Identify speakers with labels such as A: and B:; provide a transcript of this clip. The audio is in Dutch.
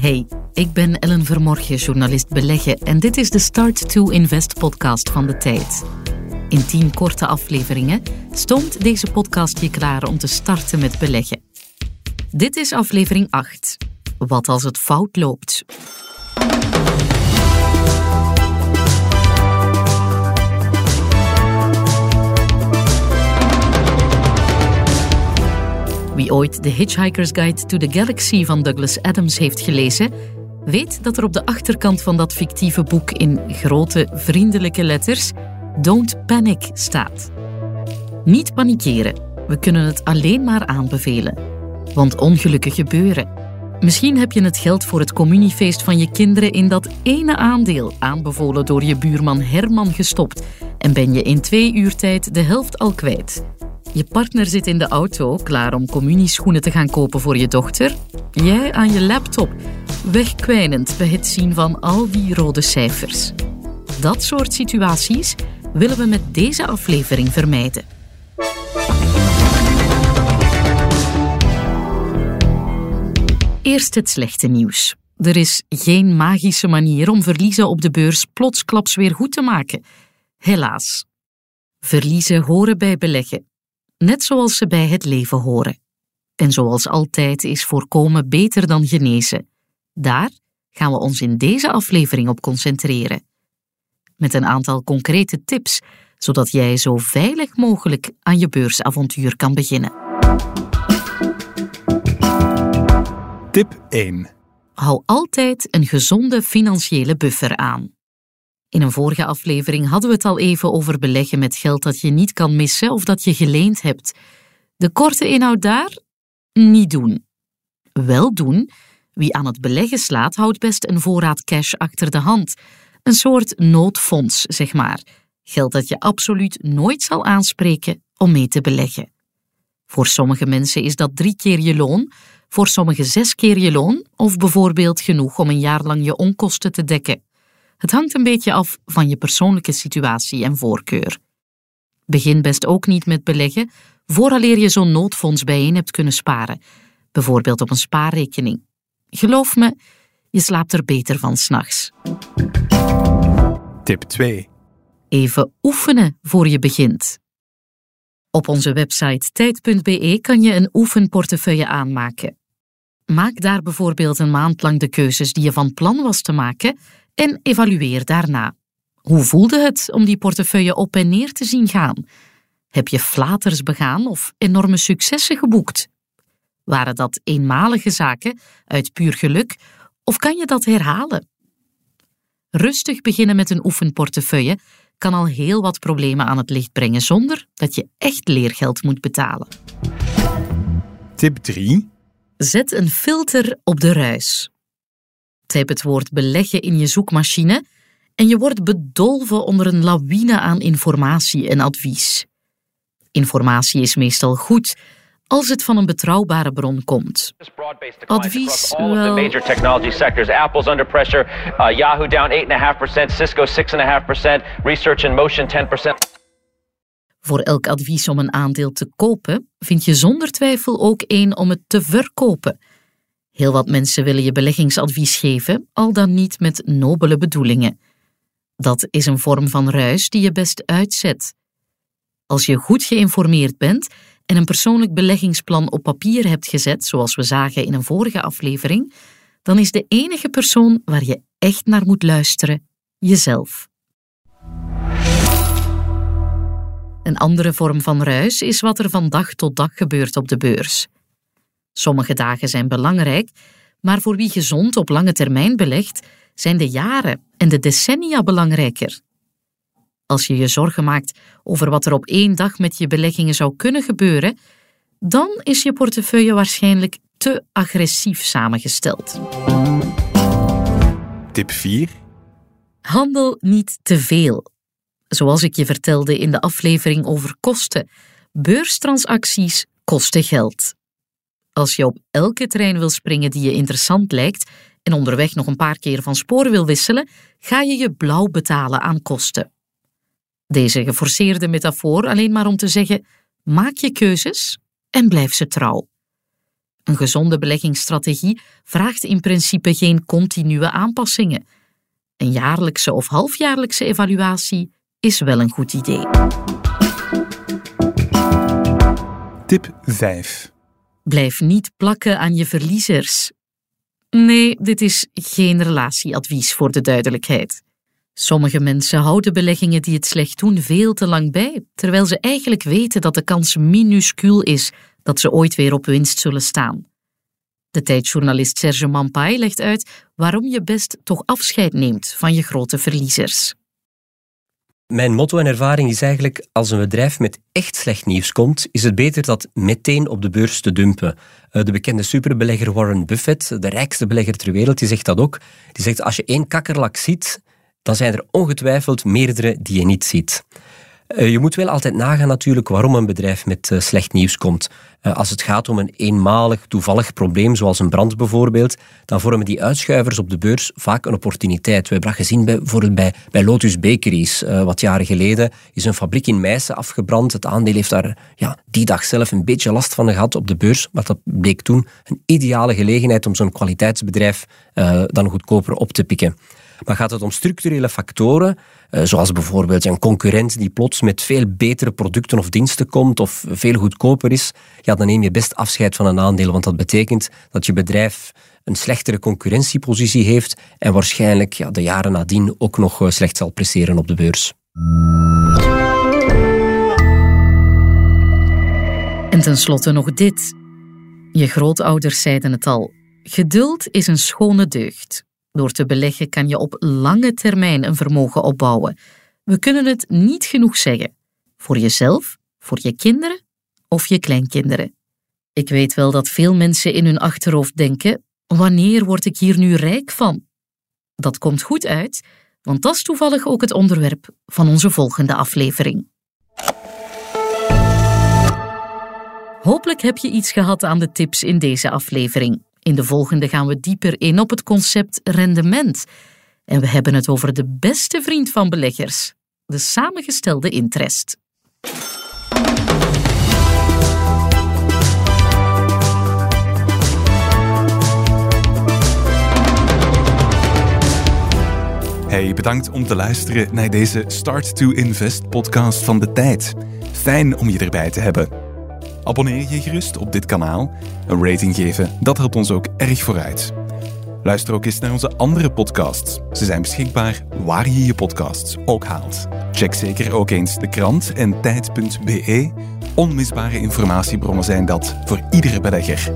A: Hey, ik ben Ellen Vermorgen, journalist beleggen en dit is de Start to Invest podcast van de tijd. In tien korte afleveringen stoomt deze podcast je klaar om te starten met beleggen. Dit is aflevering 8. Wat als het fout loopt? Wie ooit The Hitchhiker's Guide to the Galaxy van Douglas Adams heeft gelezen, weet dat er op de achterkant van dat fictieve boek in grote, vriendelijke letters Don't Panic staat. Niet panikeren, we kunnen het alleen maar aanbevelen. Want ongelukken gebeuren. Misschien heb je het geld voor het communiefeest van je kinderen in dat ene aandeel, aanbevolen door je buurman Herman, gestopt en ben je in twee uur tijd de helft al kwijt. Je partner zit in de auto, klaar om communieschoenen te gaan kopen voor je dochter. Jij aan je laptop, wegkwijnend bij het zien van al die rode cijfers. Dat soort situaties willen we met deze aflevering vermijden. Eerst het slechte nieuws. Er is geen magische manier om verliezen op de beurs plotsklaps weer goed te maken. Helaas. Verliezen horen bij beleggen net zoals ze bij het leven horen. En zoals altijd is voorkomen beter dan genezen. Daar gaan we ons in deze aflevering op concentreren. Met een aantal concrete tips, zodat jij zo veilig mogelijk aan je beursavontuur kan beginnen.
B: Tip 1.
A: Hou altijd een gezonde financiële buffer aan. In een vorige aflevering hadden we het al even over beleggen met geld dat je niet kan missen of dat je geleend hebt. De korte inhoud daar? Niet doen. Wel doen. Wie aan het beleggen slaat, houdt best een voorraad cash achter de hand. Een soort noodfonds, zeg maar. Geld dat je absoluut nooit zal aanspreken om mee te beleggen. Voor sommige mensen is dat drie keer je loon, voor sommigen zes keer je loon of bijvoorbeeld genoeg om een jaar lang je onkosten te dekken. Het hangt een beetje af van je persoonlijke situatie en voorkeur. Begin best ook niet met beleggen vooraleer je zo'n noodfonds bijeen hebt kunnen sparen, bijvoorbeeld op een spaarrekening. Geloof me, je slaapt er beter van s'nachts.
B: Tip 2.
A: Even oefenen voor je begint. Op onze website tijd.be kan je een oefenportefeuille aanmaken. Maak daar bijvoorbeeld een maand lang de keuzes die je van plan was te maken en evalueer daarna. Hoe voelde het om die portefeuille op en neer te zien gaan? Heb je flaters begaan of enorme successen geboekt? Waren dat eenmalige zaken uit puur geluk of kan je dat herhalen? Rustig beginnen met een oefenportefeuille kan al heel wat problemen aan het licht brengen zonder dat je echt leergeld moet betalen.
B: Tip 3.
A: Zet een filter op de ruis. Typ het woord beleggen in je zoekmachine en je wordt bedolven onder een lawine aan informatie en advies. Informatie is meestal goed als het van een betrouwbare bron komt. Advies, wel...
C: major technology sectors. Apple's under pressure. Uh, Yahoo down 8.5%. Cisco 6.5%. Research in Motion 10%.
A: Voor elk advies om een aandeel te kopen, vind je zonder twijfel ook één om het te verkopen. Heel wat mensen willen je beleggingsadvies geven, al dan niet met nobele bedoelingen. Dat is een vorm van ruis die je best uitzet. Als je goed geïnformeerd bent en een persoonlijk beleggingsplan op papier hebt gezet, zoals we zagen in een vorige aflevering, dan is de enige persoon waar je echt naar moet luisteren jezelf. Een andere vorm van ruis is wat er van dag tot dag gebeurt op de beurs. Sommige dagen zijn belangrijk, maar voor wie gezond op lange termijn belegt, zijn de jaren en de decennia belangrijker. Als je je zorgen maakt over wat er op één dag met je beleggingen zou kunnen gebeuren, dan is je portefeuille waarschijnlijk te agressief samengesteld.
B: Tip 4.
A: Handel niet te veel. Zoals ik je vertelde in de aflevering over kosten, beurstransacties kosten geld. Als je op elke trein wil springen die je interessant lijkt en onderweg nog een paar keer van spoor wil wisselen, ga je je blauw betalen aan kosten. Deze geforceerde metafoor alleen maar om te zeggen: maak je keuzes en blijf ze trouw. Een gezonde beleggingsstrategie vraagt in principe geen continue aanpassingen. Een jaarlijkse of halfjaarlijkse evaluatie is wel een goed idee.
B: Tip 5.
A: Blijf niet plakken aan je verliezers. Nee, dit is geen relatieadvies voor de duidelijkheid. Sommige mensen houden beleggingen die het slecht doen veel te lang bij, terwijl ze eigenlijk weten dat de kans minuscuul is dat ze ooit weer op winst zullen staan. De tijdjournalist Serge Mampai legt uit waarom je best toch afscheid neemt van je grote verliezers.
D: Mijn motto en ervaring is eigenlijk, als een bedrijf met echt slecht nieuws komt, is het beter dat meteen op de beurs te dumpen. Eh, de bekende superbelegger Warren Buffett, de rijkste belegger ter wereld, die zegt dat ook. Die zegt, als je één kakkerlak ziet, dan zijn er ongetwijfeld meerdere die je niet ziet. Eh, je moet wel altijd nagaan natuurlijk waarom een bedrijf met eh, slecht nieuws komt. Eh, als het gaat om een eenmalig, toevallig probleem, zoals een brand bijvoorbeeld, dan vormen die uitschuivers op de beurs vaak een opportuniteit. We hebben dat gezien bij, bijvoorbeeld bij, bij Lotus Bakeries. wat jaren geleden is een fabriek in Meissen afgebrand. Het aandeel heeft daar ja, die dag zelf een beetje last van gehad op de beurs. Maar dat bleek toen een ideale gelegenheid om zo'n kwaliteitsbedrijf dan goedkoper op te pikken. Maar gaat het om structurele factoren, eh, zoals bijvoorbeeld een concurrent die plots met veel betere producten of diensten komt of veel goedkoper is, ja, dan neem je best afscheid van een aandeel, want dat betekent dat je bedrijf een slechtere concurrentiepositie heeft en waarschijnlijk ja, de jaren nadien ook nog eh, slecht zal presteren op de beurs.
A: En tenslotte nog dit. Je grootouders zeiden het al. Geduld is een schone deugd. Door te beleggen kan je op lange termijn een vermogen opbouwen. We kunnen het niet genoeg zeggen. Voor jezelf, voor je kinderen of je kleinkinderen. Ik weet wel dat veel mensen in hun achterhoofd denken: wanneer word ik hier nu rijk van? Dat komt goed uit, want dat is toevallig ook het onderwerp van onze volgende aflevering. Hopelijk heb je iets gehad aan de tips in deze aflevering. In de volgende gaan we dieper in op het concept rendement. En we hebben het over de beste vriend van beleggers, de samengestelde interest.
B: Hey, bedankt om te luisteren naar deze Start to Invest podcast van de tijd. Fijn om je erbij te hebben. Abonneer je gerust op dit kanaal. Een rating geven, dat helpt ons ook erg vooruit. Luister ook eens naar onze andere podcasts. Ze zijn beschikbaar waar je je podcasts ook haalt. Check zeker ook eens de krant en tijd.be. Onmisbare informatiebronnen zijn dat voor iedere belegger.